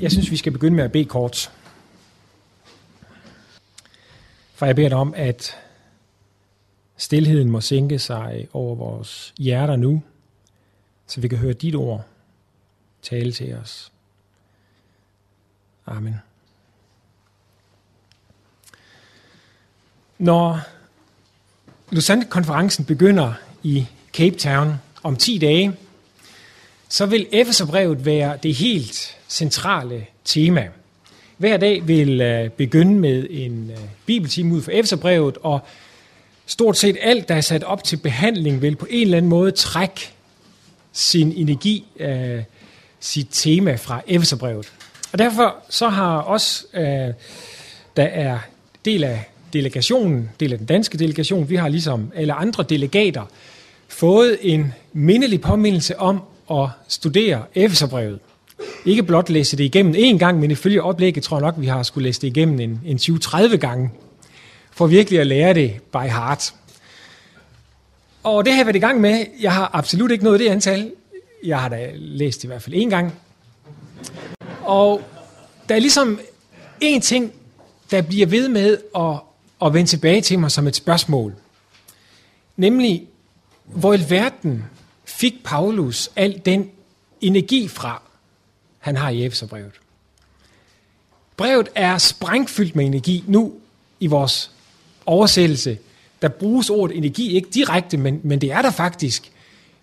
Jeg synes, vi skal begynde med at bede kort. For jeg beder dig om, at stilheden må sænke sig over vores hjerter nu, så vi kan høre dit ord tale til os. Amen. Når Lausanne-konferencen begynder i Cape Town om 10 dage, så vil Efeserbrevet være det helt centrale tema. Hver dag vil øh, begynde med en øh, bibeltime ud for Efeserbrevet, og stort set alt, der er sat op til behandling, vil på en eller anden måde trække sin energi, uh, sit tema fra Efeserbrevet. Og derfor så har os, uh, der er del af delegationen, del af den danske delegation, vi har ligesom alle andre delegater, fået en mindelig påmindelse om at studere Efeserbrevet. Ikke blot læse det igennem én gang, men ifølge oplægget tror jeg nok, vi har skulle læse det igennem en, en 20-30 gange, for virkelig at lære det by heart. Og det har jeg været i gang med. Jeg har absolut ikke nået det antal. Jeg har da læst det i hvert fald én gang. Og der er ligesom en ting, der bliver ved med at, at vende tilbage til mig som et spørgsmål. Nemlig, hvor i verden fik Paulus al den energi fra, han har i Efeserbrevet. Brevet er sprængfyldt med energi nu i vores oversættelse. Der bruges ordet energi ikke direkte, men, men det er der faktisk.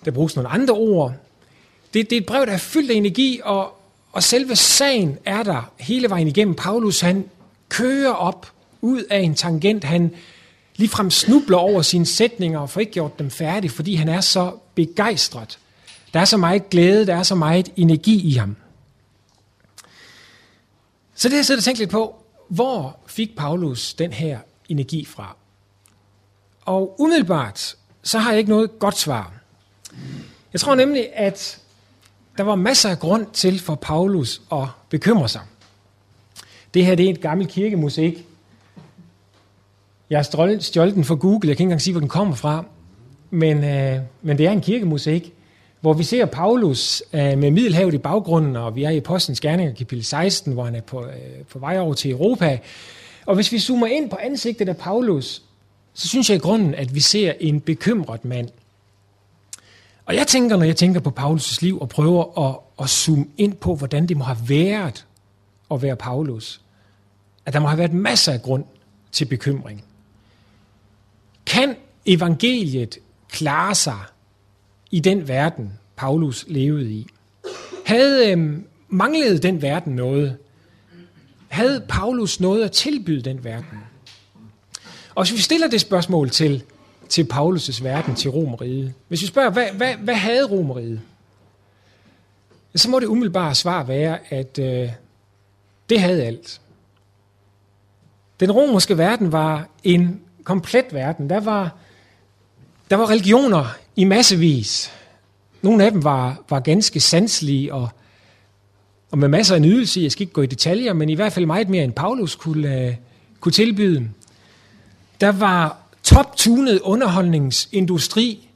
Der bruges nogle andre ord. Det, det er et brev, der er fyldt af energi, og, og selve sagen er der hele vejen igennem. Paulus han kører op ud af en tangent. Han ligefrem snubler over sine sætninger og får ikke gjort dem færdige, fordi han er så begejstret. Der er så meget glæde, der er så meget energi i ham. Så det har jeg siddet og tænkt lidt på, hvor fik Paulus den her energi fra? Og umiddelbart, så har jeg ikke noget godt svar. Jeg tror nemlig, at der var masser af grund til for Paulus at bekymre sig. Det her det er et gammelt kirkemusik. Jeg har stjålet den fra Google, jeg kan ikke engang sige, hvor den kommer fra. Men, øh, men det er en kirkemusik hvor vi ser Paulus øh, med Middelhavet i baggrunden, og vi er i Postens Gerninger, kapitel 16, hvor han er på, øh, på vej over til Europa. Og hvis vi zoomer ind på ansigtet af Paulus, så synes jeg i grunden, at vi ser en bekymret mand. Og jeg tænker, når jeg tænker på Paulus' liv, og prøver at, at zoome ind på, hvordan det må have været at være Paulus, at der må have været masser af grund til bekymring. Kan evangeliet klare sig i den verden, Paulus levede i. Havde øh, manglet den verden noget? Havde Paulus noget at tilbyde den verden? Og hvis vi stiller det spørgsmål til, til Paulus' verden, til Romeriet, hvis vi spørger, hvad, hvad, hvad havde Romeriet? Så må det umiddelbare svar være, at øh, det havde alt. Den romerske verden var en komplet verden. Der var, der var religioner i massevis. Nogle af dem var, var ganske sanselige og, og med masser af nydelse. Jeg skal ikke gå i detaljer, men i hvert fald meget mere end Paulus kunne, uh, kunne tilbyde. Der var top-tunet underholdningsindustri.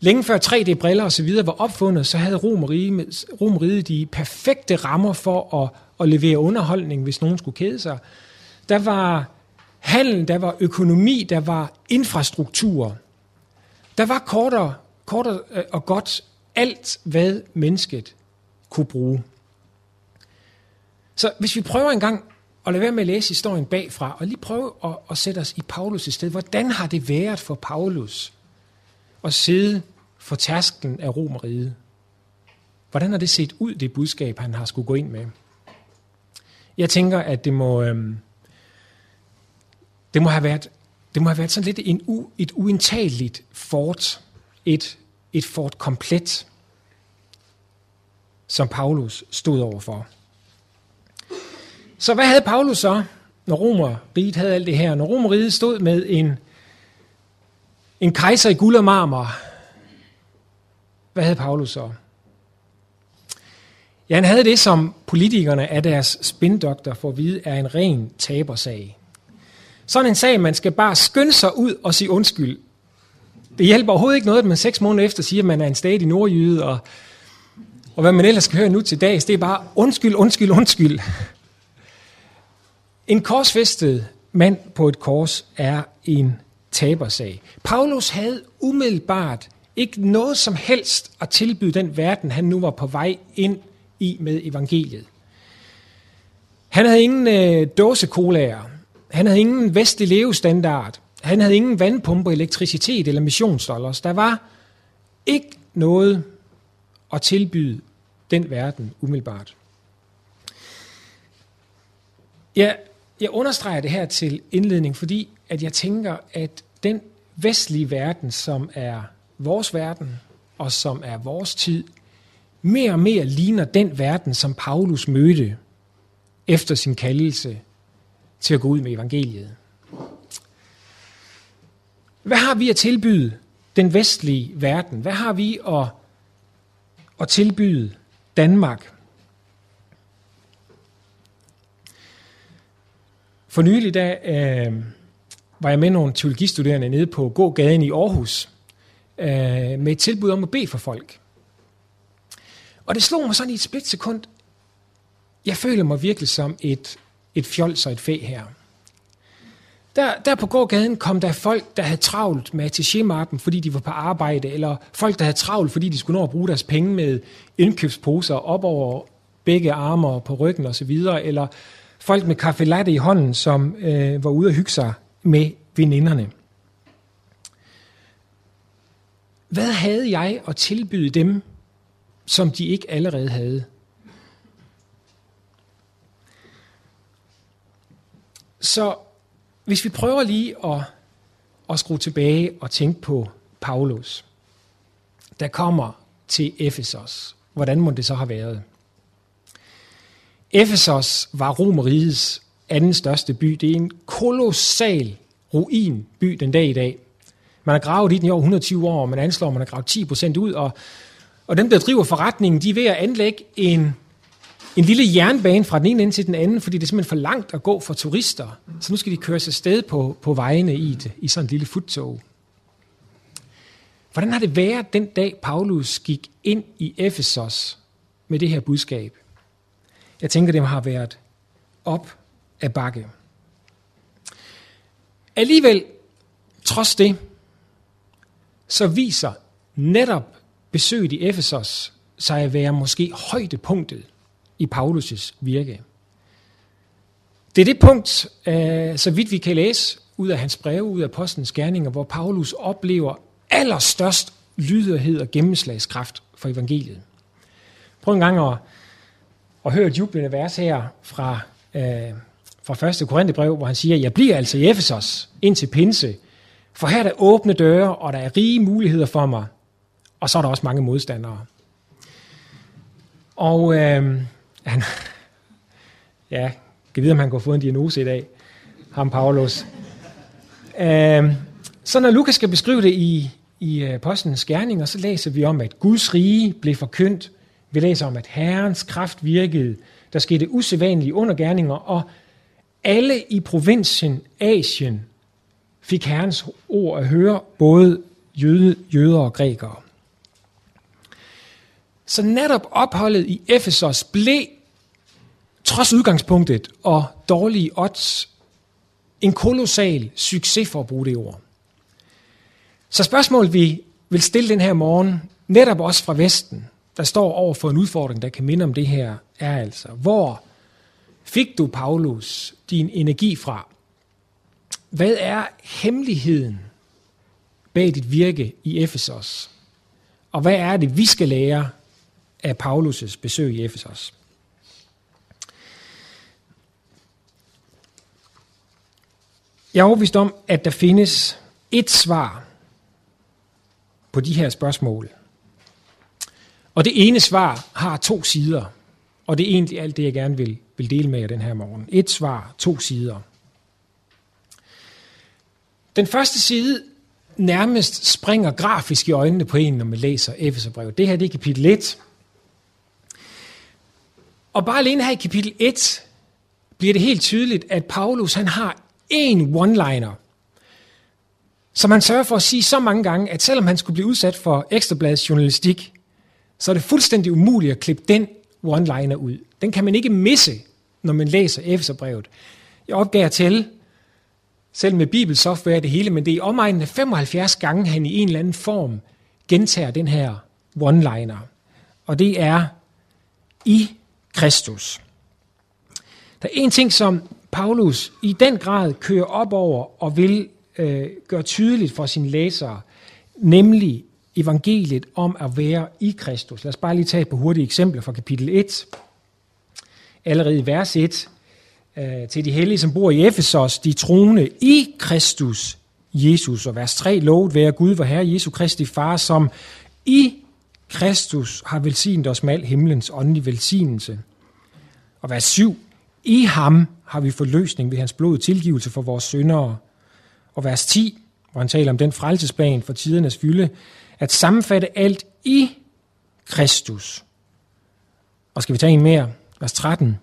Længe før 3D-briller osv. var opfundet, så havde Romeriet, Romeriet de perfekte rammer for at, at levere underholdning, hvis nogen skulle kede sig. Der var handel, der var økonomi, der var infrastruktur. Der var kortere, kortere øh, og godt alt, hvad mennesket kunne bruge. Så hvis vi prøver en gang at lade være med at læse historien bagfra, og lige prøve at, at sætte os i Paulus' sted. Hvordan har det været for Paulus at sidde for tasken af Romeriet? Hvordan har det set ud, det budskab, han har skulle gå ind med? Jeg tænker, at det må, øhm, det må have været det må have været sådan lidt en u, et uindtageligt fort, et, et fort komplet, som Paulus stod overfor. Så hvad havde Paulus så, når Romeriet havde alt det her? Når Romeriet stod med en, en kejser i guld og marmor, hvad havde Paulus så? Ja, han havde det, som politikerne af deres spindokter får at vide, er en ren tabersag. Sådan en sag, man skal bare skynde sig ud og sige undskyld. Det hjælper overhovedet ikke noget, at man seks måneder efter siger, at man er en stadig nordjyde, og Og hvad man ellers skal høre nu til dags, det er bare undskyld, undskyld, undskyld. En korsfæstet mand på et kors er en tabersag. Paulus havde umiddelbart ikke noget som helst at tilbyde den verden, han nu var på vej ind i med evangeliet. Han havde ingen øh, dåsekolager. Han havde ingen vestlig levestandard. Han havde ingen vandpumper, elektricitet eller missionsdollars. Der var ikke noget at tilbyde den verden umiddelbart. Jeg, jeg understreger det her til indledning, fordi at jeg tænker, at den vestlige verden, som er vores verden, og som er vores tid, mere og mere ligner den verden, som Paulus mødte efter sin kaldelse til at gå ud med evangeliet. Hvad har vi at tilbyde den vestlige verden? Hvad har vi at, at tilbyde Danmark? For nylig da, øh, var jeg med nogle teologistuderende nede på gågaden i Aarhus øh, med et tilbud om at bede for folk. Og det slog mig sådan i et splitsekund. Jeg føler mig virkelig som et, et fjols og et fæ her. Der, der på gågaden kom der folk, der havde travlt med attachémappen, fordi de var på arbejde, eller folk, der havde travlt, fordi de skulle nå at bruge deres penge med indkøbsposer op over begge arme og på ryggen osv., eller folk med kaffe latte i hånden, som øh, var ude at hygge sig med veninderne. Hvad havde jeg at tilbyde dem, som de ikke allerede havde? Så hvis vi prøver lige at, at skrue tilbage og tænke på Paulus, der kommer til Efesos. Hvordan må det så have været? Efesos var Romerigets anden største by. Det er en kolossal ruinby den dag i dag. Man har gravet i den i over 120 år, og man anslår, at man har gravet 10 procent ud, og, og dem, der driver forretningen, de er ved at anlægge en, en lille jernbane fra den ene ende til den anden, fordi det er simpelthen for langt at gå for turister. Så nu skal de køre sig sted på, på vejene i, det, i sådan en lille futtog. Hvordan har det været den dag, Paulus gik ind i Efesos med det her budskab? Jeg tænker, det har været op af bakke. Alligevel, trods det, så viser netop besøget i Efesos sig at være måske højdepunktet i Paulus' virke. Det er det punkt, øh, så vidt vi kan læse ud af hans breve, ud af apostlenes gerninger, hvor Paulus oplever allerstørst lydighed og gennemslagskraft for evangeliet. Prøv en gang at, at høre et jublende vers her fra, øh, fra 1. Korinthebrev, hvor han siger, jeg bliver altså i Efesos indtil pinse, for her er der åbne døre, og der er rige muligheder for mig, og så er der også mange modstandere. Og øh, han, ja, kan vide, om han kunne få en diagnose i dag, ham Paulus. Øh, så når Lukas skal beskrive det i, i øh, apostlenes gerninger, så læser vi om, at Guds rige blev forkyndt. Vi læser om, at Herrens kraft virkede. Der skete usædvanlige undergerninger, og alle i provinsen Asien fik Herrens ord at høre, både jøde, jøder og grækere. Så netop opholdet i Efesos blev, trods udgangspunktet og dårlige odds, en kolossal succes for at bruge det ord. Så spørgsmålet, vi vil stille den her morgen, netop også fra Vesten, der står over for en udfordring, der kan minde om det her, er altså, hvor fik du, Paulus, din energi fra? Hvad er hemmeligheden bag dit virke i Efesos? Og hvad er det, vi skal lære af Paulus' besøg i Efesos? Jeg er overbevist om, at der findes et svar på de her spørgsmål. Og det ene svar har to sider, og det er egentlig alt det, jeg gerne vil, vil dele med jer den her morgen. Et svar, to sider. Den første side nærmest springer grafisk i øjnene på en, når man læser Efeserbrevet. Det her det er kapitel 1. Og bare alene her i kapitel 1 bliver det helt tydeligt, at Paulus han har en one-liner, som han sørger for at sige så mange gange, at selvom han skulle blive udsat for ekstrabladets journalistik, så er det fuldstændig umuligt at klippe den one-liner ud. Den kan man ikke misse, når man læser Efeserbrevet. Jeg opgav til, selv med bibelsoftware det hele, men det er i omegnen af 75 gange, han i en eller anden form gentager den her one-liner. Og det er i Kristus. Der er en ting, som Paulus i den grad kører op over og vil øh, gøre tydeligt for sine læsere, nemlig evangeliet om at være i Kristus. Lad os bare lige tage et par hurtige eksempler fra kapitel 1. Allerede i vers 1. Øh, til de hellige, som bor i Efesos, de troende i Kristus Jesus. Og vers 3. Lovet være Gud, vor Herre Jesu Kristi Far, som i Kristus har velsignet os med al himlens åndelige velsignelse. Og vers 7. I ham har vi forløsning ved hans blod, tilgivelse for vores syndere. Og vers 10, hvor han taler om den frelsesplan for tidernes fylde, at sammenfatte alt i Kristus. Og skal vi tage en mere? Vers 13.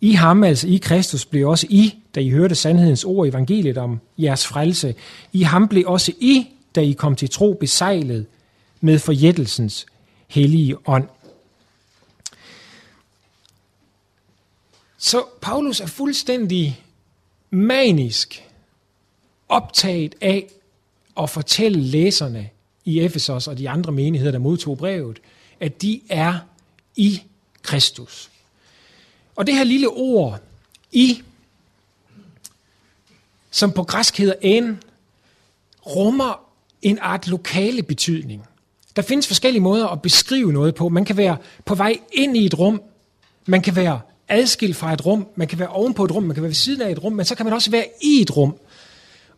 I ham, altså i Kristus, blev også I, da I hørte sandhedens ord i evangeliet om jeres frelse. I ham blev også I, da I kom til tro, besejlet med forjættelsens hellige ånd. Så Paulus er fuldstændig manisk optaget af at fortælle læserne i Efesos og de andre menigheder, der modtog brevet, at de er i Kristus. Og det her lille ord, i, som på græsk hedder en, rummer en art lokale betydning. Der findes forskellige måder at beskrive noget på. Man kan være på vej ind i et rum, man kan være adskilt fra et rum, man kan være oven på et rum, man kan være ved siden af et rum, men så kan man også være i et rum.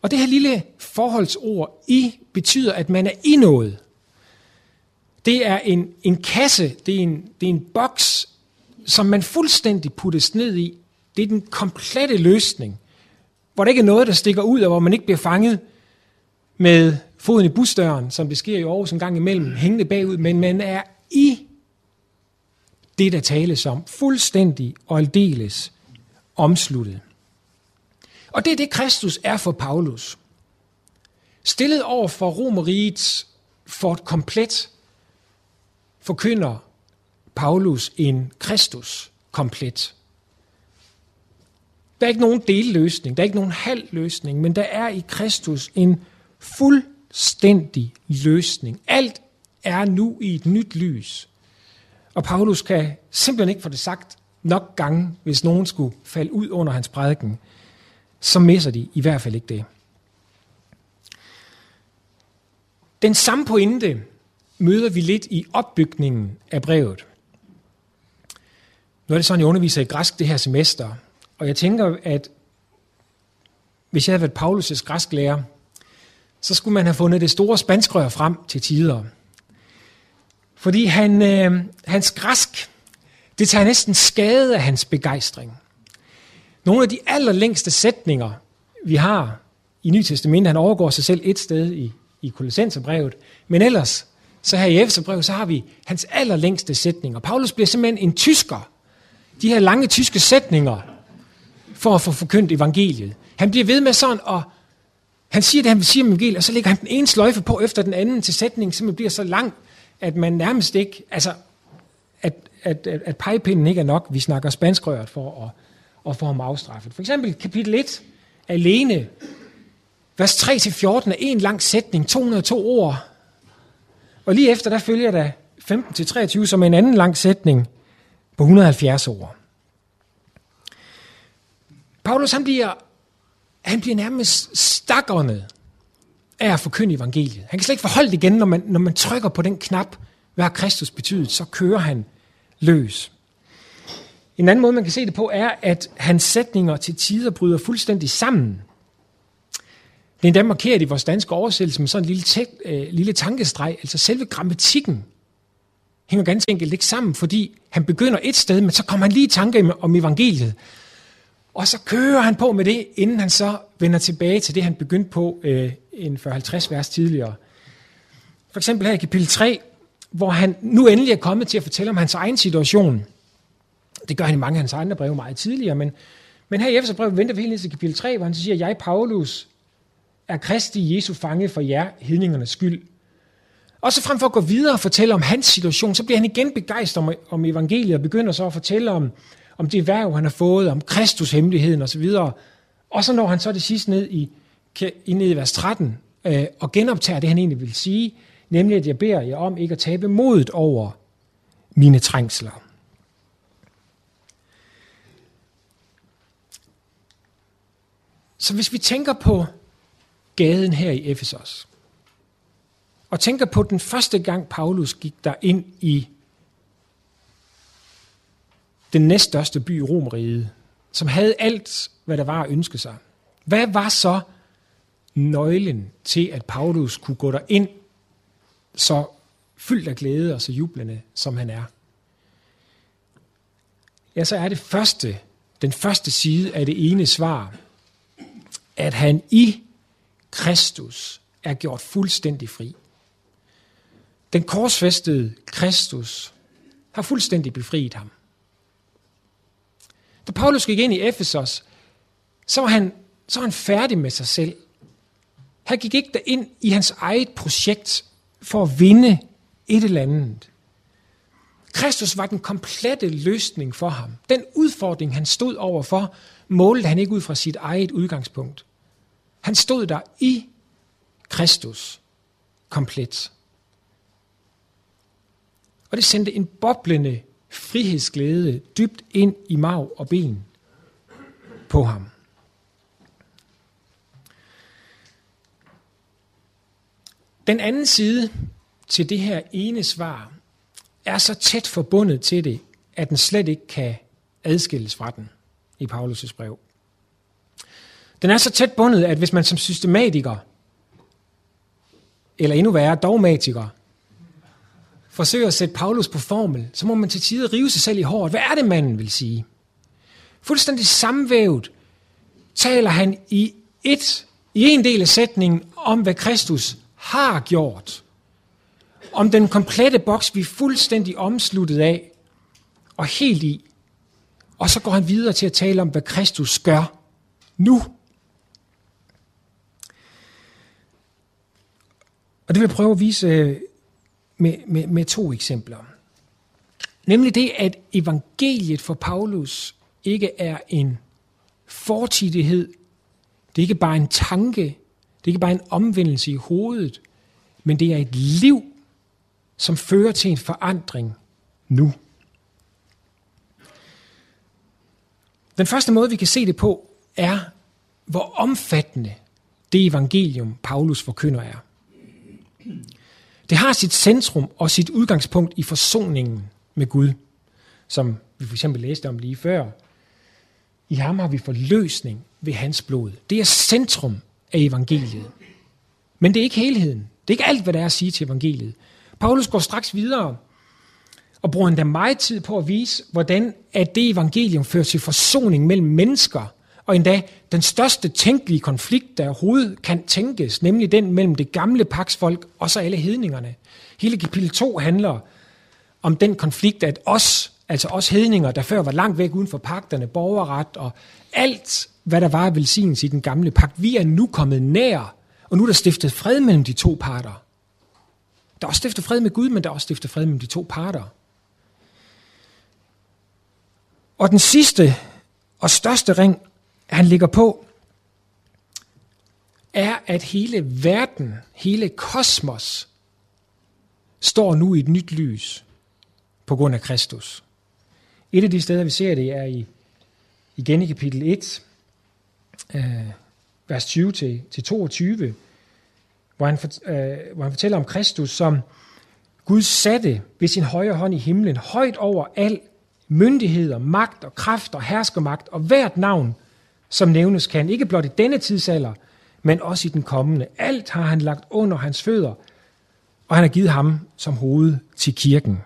Og det her lille forholdsord i betyder, at man er i noget. Det er en, en kasse, det er en, det er en boks, som man fuldstændig puttes ned i. Det er den komplette løsning, hvor der ikke er noget, der stikker ud, og hvor man ikke bliver fanget med foden i busdøren, som det sker i Aarhus en gang imellem, hængende bagud, men man er i det, der tales om, fuldstændig og aldeles omsluttet. Og det er det, Kristus er for Paulus. Stillet over for Romeriets for et komplet forkynder Paulus en Kristus komplet. Der er ikke nogen delløsning, der er ikke nogen halv løsning, men der er i Kristus en fuldstændig løsning. Alt er nu i et nyt lys. Og Paulus kan simpelthen ikke få det sagt nok gange, hvis nogen skulle falde ud under hans prædiken så misser de i hvert fald ikke det. Den samme pointe møder vi lidt i opbygningen af brevet. Nu er det sådan, jeg underviser i græsk det her semester, og jeg tænker, at hvis jeg havde været Paulus' græsklærer, så skulle man have fundet det store spanskrør frem til tider. Fordi han, øh, hans græsk, det tager næsten skade af hans begejstring. Nogle af de allerlængste sætninger, vi har i Nye Testamentet, han overgår sig selv et sted i, i Kolossenserbrevet, men ellers, så her i Efeserbrevet, så har vi hans allerlængste sætninger. Paulus bliver simpelthen en tysker. De her lange tyske sætninger, for at få forkyndt evangeliet. Han bliver ved med sådan, og han siger det, han vil sige om evangeliet, og så lægger han den ene sløjfe på efter den anden til sætningen, som bliver så lang, at man nærmest ikke, altså, at, at, at, at pegepinden ikke er nok. Vi snakker spanskrøret for at og få ham afstraffet. For eksempel kapitel 1 alene, vers 3-14 er en lang sætning, 202 ord. Og lige efter, der følger der 15-23 som en anden lang sætning på 170 ord. Paulus han bliver, han bliver nærmest stakkernet af at forkynde evangeliet. Han kan slet ikke forholde det igen, når man, når man trykker på den knap, hvad har Kristus betydet, så kører han løs. En anden måde, man kan se det på, er, at hans sætninger til tider bryder fuldstændig sammen. Det er endda markeret i vores danske oversættelse med sådan en lille, tæt, øh, lille tankestreg. Altså selve grammatikken hænger ganske enkelt ikke sammen, fordi han begynder et sted, men så kommer han lige i tanke om evangeliet. Og så kører han på med det, inden han så vender tilbage til det, han begyndte på øh, end 40-50 vers tidligere. For eksempel her i kapitel 3, hvor han nu endelig er kommet til at fortælle om hans egen situation – det gør han i mange af hans andre breve meget tidligere, men, men her i Efeserbrevet venter vi helt ned til kapitel 3, hvor han siger, jeg, Paulus, er Kristi Jesu fange for jer, hedningernes skyld. Og så frem for at gå videre og fortælle om hans situation, så bliver han igen begejstret om, om evangeliet og begynder så at fortælle om, om det værv, han har fået, om Kristus hemmeligheden osv. Og så når han så det sidste ned i, i, i vers 13 øh, og genoptager det, han egentlig vil sige, nemlig at jeg beder jer om ikke at tabe modet over mine trængsler. Så hvis vi tænker på gaden her i Efesos, og tænker på den første gang Paulus gik der ind i den næststørste by i Romeriet, som havde alt, hvad der var at ønske sig. Hvad var så nøglen til, at Paulus kunne gå der ind så fyldt af glæde og så jublende, som han er? Ja, så er det første, den første side af det ene svar, at han i Kristus er gjort fuldstændig fri. Den korsfæstede Kristus har fuldstændig befriet ham. Da Paulus gik ind i Efesos, så var han, så var han færdig med sig selv. Han gik ikke ind i hans eget projekt for at vinde et eller andet. Kristus var den komplette løsning for ham. Den udfordring, han stod overfor, målte han ikke ud fra sit eget udgangspunkt. Han stod der i Kristus komplet. Og det sendte en boblende frihedsglæde dybt ind i mav og ben på ham. Den anden side til det her ene svar er så tæt forbundet til det, at den slet ikke kan adskilles fra den i Paulus' brev. Den er så tæt bundet, at hvis man som systematiker, eller endnu værre dogmatiker, forsøger at sætte Paulus på formel, så må man til tider rive sig selv i håret. Hvad er det, manden vil sige? Fuldstændig samvævet taler han i et, i en del af sætningen om, hvad Kristus har gjort. Om den komplette boks, vi er fuldstændig omsluttet af og helt i. Og så går han videre til at tale om, hvad Kristus gør nu. Og det vil jeg prøve at vise øh, med, med, med to eksempler. Nemlig det, at evangeliet for Paulus ikke er en fortidighed, det er ikke bare en tanke, det er ikke bare en omvendelse i hovedet, men det er et liv, som fører til en forandring nu. Den første måde, vi kan se det på, er, hvor omfattende det evangelium, Paulus forkynder er. Det har sit centrum og sit udgangspunkt i forsoningen med Gud, som vi for eksempel læste om lige før. I ham har vi forløsning ved hans blod. Det er centrum af evangeliet. Men det er ikke helheden. Det er ikke alt, hvad der er at sige til evangeliet. Paulus går straks videre og bruger endda meget tid på at vise, hvordan at det evangelium fører til forsoning mellem mennesker, og endda den største tænkelige konflikt, der overhovedet kan tænkes, nemlig den mellem det gamle paksfolk og så alle hedningerne. Hele kapitel 2 handler om den konflikt, at os, altså os hedninger, der før var langt væk uden for pagterne, borgerret og alt, hvad der var velsignelse i den gamle pagt, vi er nu kommet nær, og nu er der stiftet fred mellem de to parter. Der er også stiftet fred med Gud, men der er også stiftet fred mellem de to parter. Og den sidste og største ring han ligger på, er, at hele verden, hele kosmos, står nu i et nyt lys på grund af Kristus. Et af de steder, vi ser det, er i, igen i kapitel 1, øh, vers 20 til, til 22, hvor han, for, øh, hvor han fortæller om Kristus, som Gud satte ved sin højre hånd i himlen, højt over al myndighed og magt og kraft og herskermagt og hvert navn, som nævnes kan, ikke blot i denne tidsalder, men også i den kommende. Alt har han lagt under hans fødder, og han har givet ham som hoved til kirken.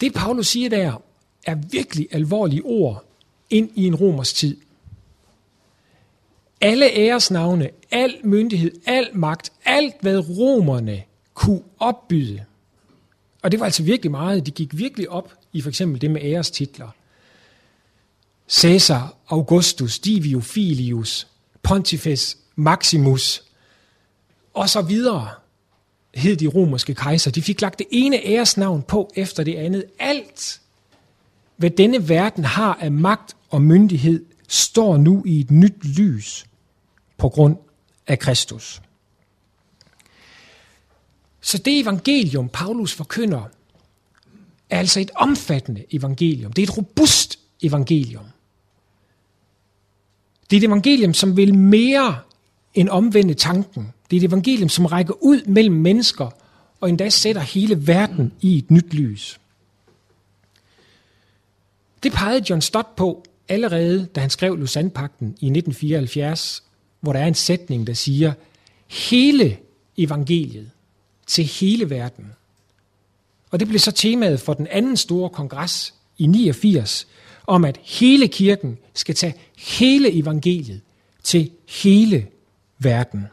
Det Paulus siger der, er virkelig alvorlige ord ind i en romers tid. Alle æresnavne, al myndighed, al magt, alt hvad romerne kunne opbyde. Og det var altså virkelig meget. De gik virkelig op i for eksempel det med ærestitler. Caesar Augustus, Divio Filius, Pontifex Maximus og så videre. hed de romerske kejser. De fik lagt det ene æresnavn på efter det andet. Alt, hvad denne verden har af magt og myndighed, står nu i et nyt lys på grund af Kristus. Så det evangelium, Paulus forkynder, er altså et omfattende evangelium. Det er et robust evangelium. Det er et evangelium, som vil mere end omvende tanken. Det er et evangelium, som rækker ud mellem mennesker og endda sætter hele verden i et nyt lys. Det pegede John Stott på allerede, da han skrev Lausanne-pakten i 1974, hvor der er en sætning, der siger, hele evangeliet til hele verden. Og det blev så temaet for den anden store kongres i 89, om at hele kirken skal tage hele evangeliet til hele verden.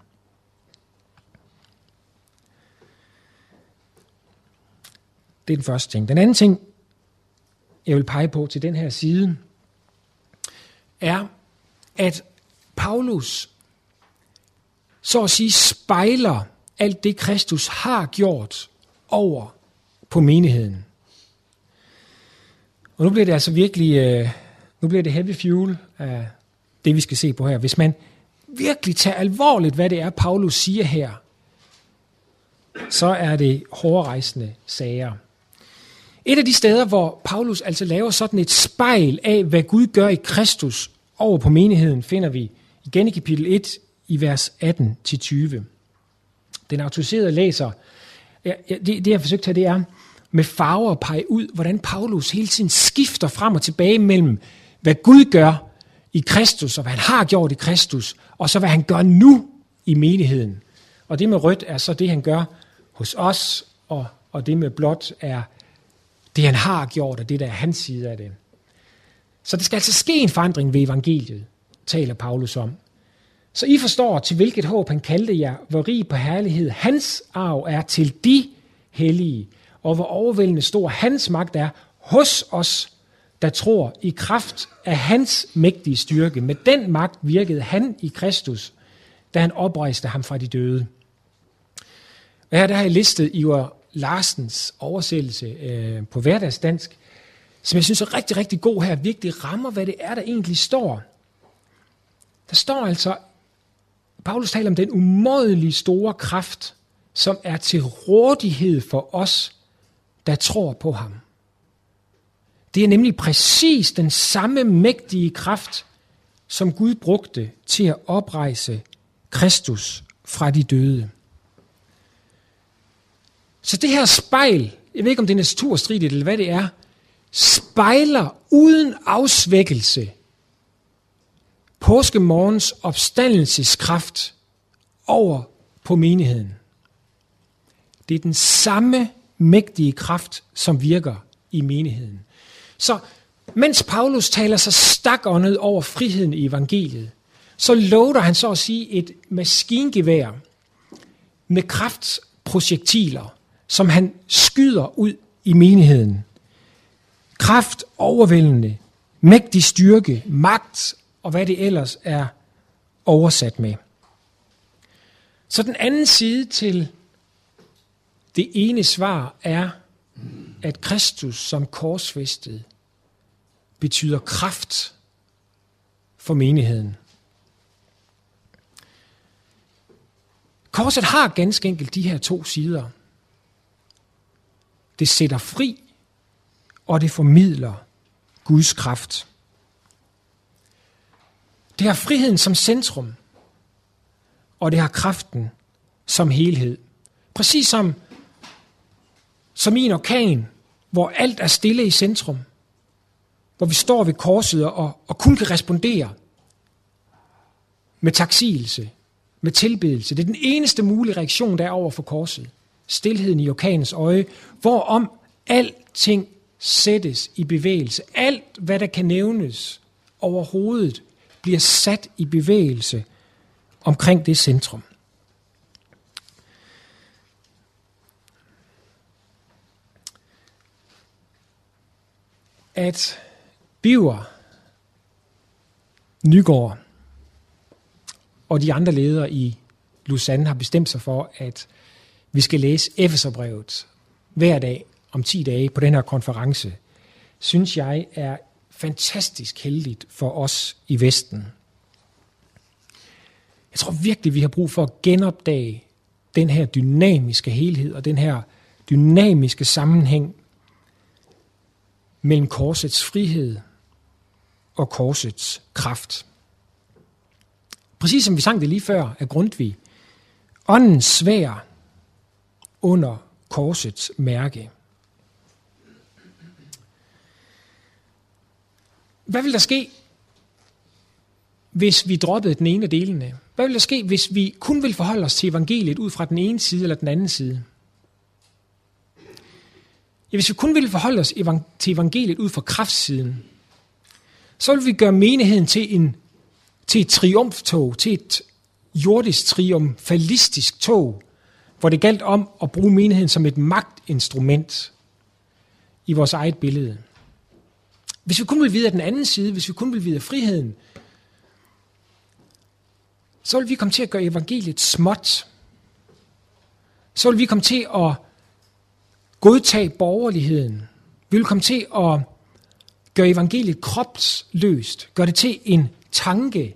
Det er den første ting. Den anden ting, jeg vil pege på til den her side, er, at Paulus så at sige spejler alt det, Kristus har gjort over på menigheden. Og nu bliver det altså virkelig, øh, nu bliver det heavy fuel af det, vi skal se på her. Hvis man virkelig tager alvorligt, hvad det er, Paulus siger her, så er det hårdrejsende sager. Et af de steder, hvor Paulus altså laver sådan et spejl af, hvad Gud gør i Kristus over på menigheden, finder vi igen i kapitel 1 i vers 18-20. Den autoriserede læser, ja, det, det jeg har forsøgt her, det er med farver at pege ud, hvordan Paulus hele tiden skifter frem og tilbage mellem, hvad Gud gør i Kristus, og hvad han har gjort i Kristus, og så hvad han gør nu i menigheden. Og det med rødt er så det, han gør hos os, og, og det med blåt er det, han har gjort, og det, der er hans side af det. Så der skal altså ske en forandring ved evangeliet, taler Paulus om. Så I forstår, til hvilket håb han kaldte jer, hvor rig på herlighed hans arv er til de hellige, og hvor overvældende stor hans magt er hos os, der tror i kraft af hans mægtige styrke. Med den magt virkede han i Kristus, da han oprejste ham fra de døde. Og her der har jeg listet Ivar Larsens oversættelse øh, på hverdagsdansk, som jeg synes er rigtig, rigtig god her, virkelig rammer, hvad det er, der egentlig står. Der står altså, Paulus taler om den umådelige store kraft, som er til rådighed for os, der tror på ham. Det er nemlig præcis den samme mægtige kraft, som Gud brugte til at oprejse Kristus fra de døde. Så det her spejl, jeg ved ikke om det er naturstridigt eller hvad det er, spejler uden afsvækkelse påskemorgens opstandelseskraft over på menigheden. Det er den samme mægtige kraft, som virker i menigheden. Så mens Paulus taler sig stakåndet over friheden i evangeliet, så lover han så at sige et maskingevær med kraftprojektiler, som han skyder ud i menigheden. Kraft overvældende, mægtig styrke, magt og hvad det ellers er oversat med. Så den anden side til det ene svar er, at Kristus som korsfæstet betyder kraft for menigheden. Korset har ganske enkelt de her to sider. Det sætter fri, og det formidler Guds kraft. Det har friheden som centrum, og det har kraften som helhed. Præcis som, som i en orkan, hvor alt er stille i centrum, hvor vi står ved korset og, og kun kan respondere med taksigelse, med tilbedelse. Det er den eneste mulige reaktion, der er over for korset. Stilheden i orkanens øje, hvorom alting sættes i bevægelse. Alt, hvad der kan nævnes overhovedet, bliver sat i bevægelse omkring det centrum. At Biver, Nygaard og de andre ledere i Lausanne har bestemt sig for, at vi skal læse Efeserbrevet hver dag om 10 dage på den her konference, synes jeg er fantastisk heldigt for os i Vesten. Jeg tror virkelig, vi har brug for at genopdage den her dynamiske helhed og den her dynamiske sammenhæng mellem korsets frihed og korsets kraft. Præcis som vi sang det lige før af Grundtvig. Ånden svær under korsets mærke. Hvad vil der ske, hvis vi droppede den ene af delene? Hvad vil der ske, hvis vi kun vil forholde os til evangeliet ud fra den ene side eller den anden side? Ja, hvis vi kun vil forholde os til evangeliet ud fra kraftsiden, så vil vi gøre menigheden til, en, til et triumftog, til et jordisk triumfalistisk tog, hvor det galt om at bruge menigheden som et magtinstrument i vores eget billede. Hvis vi kun vil vide af den anden side, hvis vi kun vil vide af friheden, så vil vi komme til at gøre evangeliet småt. Så vil vi komme til at godtage borgerligheden. Vi vil komme til at gøre evangeliet kropsløst. Gør det til en tanke.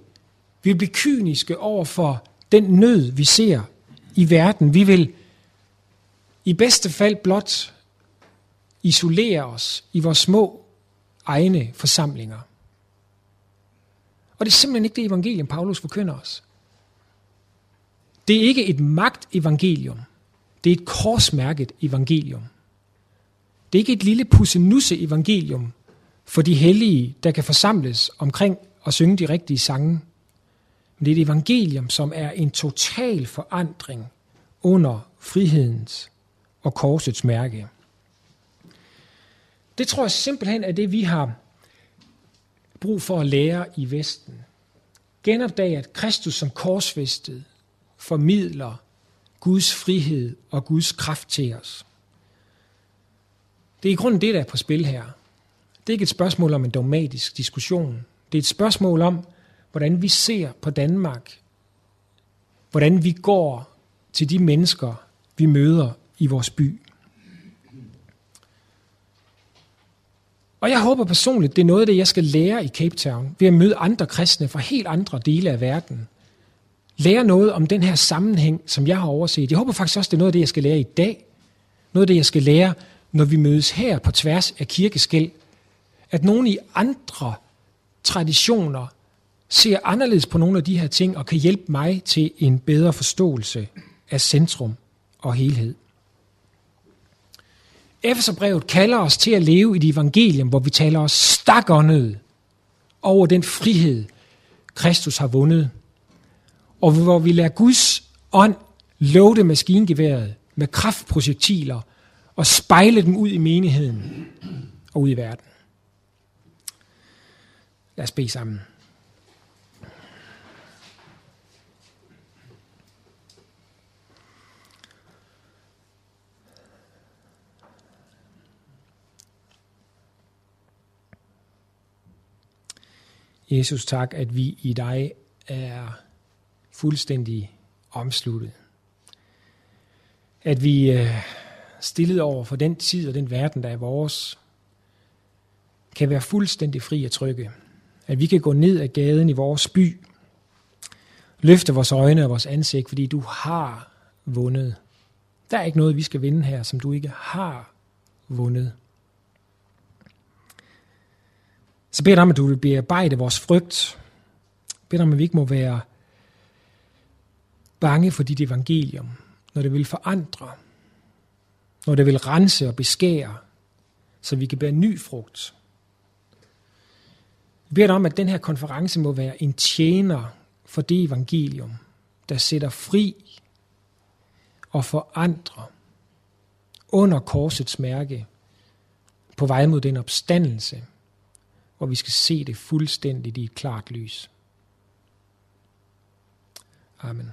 Vi vil blive kyniske over for den nød, vi ser i verden. Vi vil i bedste fald blot isolere os i vores små egne forsamlinger. Og det er simpelthen ikke det evangelium, Paulus forkynder os. Det er ikke et magtevangelium. Det er et korsmærket evangelium. Det er ikke et lille pussenusse evangelium for de hellige, der kan forsamles omkring og synge de rigtige sange. Men det er et evangelium, som er en total forandring under frihedens og korsets mærke. Det tror jeg simpelthen er det, vi har brug for at lære i Vesten. Genopdage, at Kristus som korsfæstet formidler Guds frihed og Guds kraft til os. Det er i grunden det, der er på spil her. Det er ikke et spørgsmål om en dogmatisk diskussion. Det er et spørgsmål om, hvordan vi ser på Danmark. Hvordan vi går til de mennesker, vi møder i vores by. Og jeg håber personligt, det er noget af det, jeg skal lære i Cape Town, ved at møde andre kristne fra helt andre dele af verden. Lære noget om den her sammenhæng, som jeg har overset. Jeg håber faktisk også, det er noget af det, jeg skal lære i dag. Noget af det, jeg skal lære, når vi mødes her på tværs af kirkeskæld. At nogen i andre traditioner ser anderledes på nogle af de her ting og kan hjælpe mig til en bedre forståelse af centrum og helhed. Efeserbrevet kalder os til at leve i det evangelium, hvor vi taler os stakåndede over den frihed, Kristus har vundet. Og hvor vi lader Guds ånd låte maskingeværet med kraftprojektiler og spejle dem ud i menigheden og ud i verden. Lad os bede sammen. Jesus, tak, at vi i dig er fuldstændig omsluttet. At vi er stillet over for den tid og den verden, der er vores, kan være fuldstændig fri og trygge. At vi kan gå ned ad gaden i vores by, løfte vores øjne og vores ansigt, fordi du har vundet. Der er ikke noget, vi skal vinde her, som du ikke har vundet. Så beder dig om, at du vil bearbejde vores frygt. Beder dig om, at vi ikke må være bange for dit evangelium, når det vil forandre, når det vil rense og beskære, så vi kan bære ny frugt. Jeg beder dig om, at den her konference må være en tjener for det evangelium, der sætter fri og forandrer under korsets mærke på vej mod den opstandelse, hvor vi skal se det fuldstændigt i et klart lys. Amen.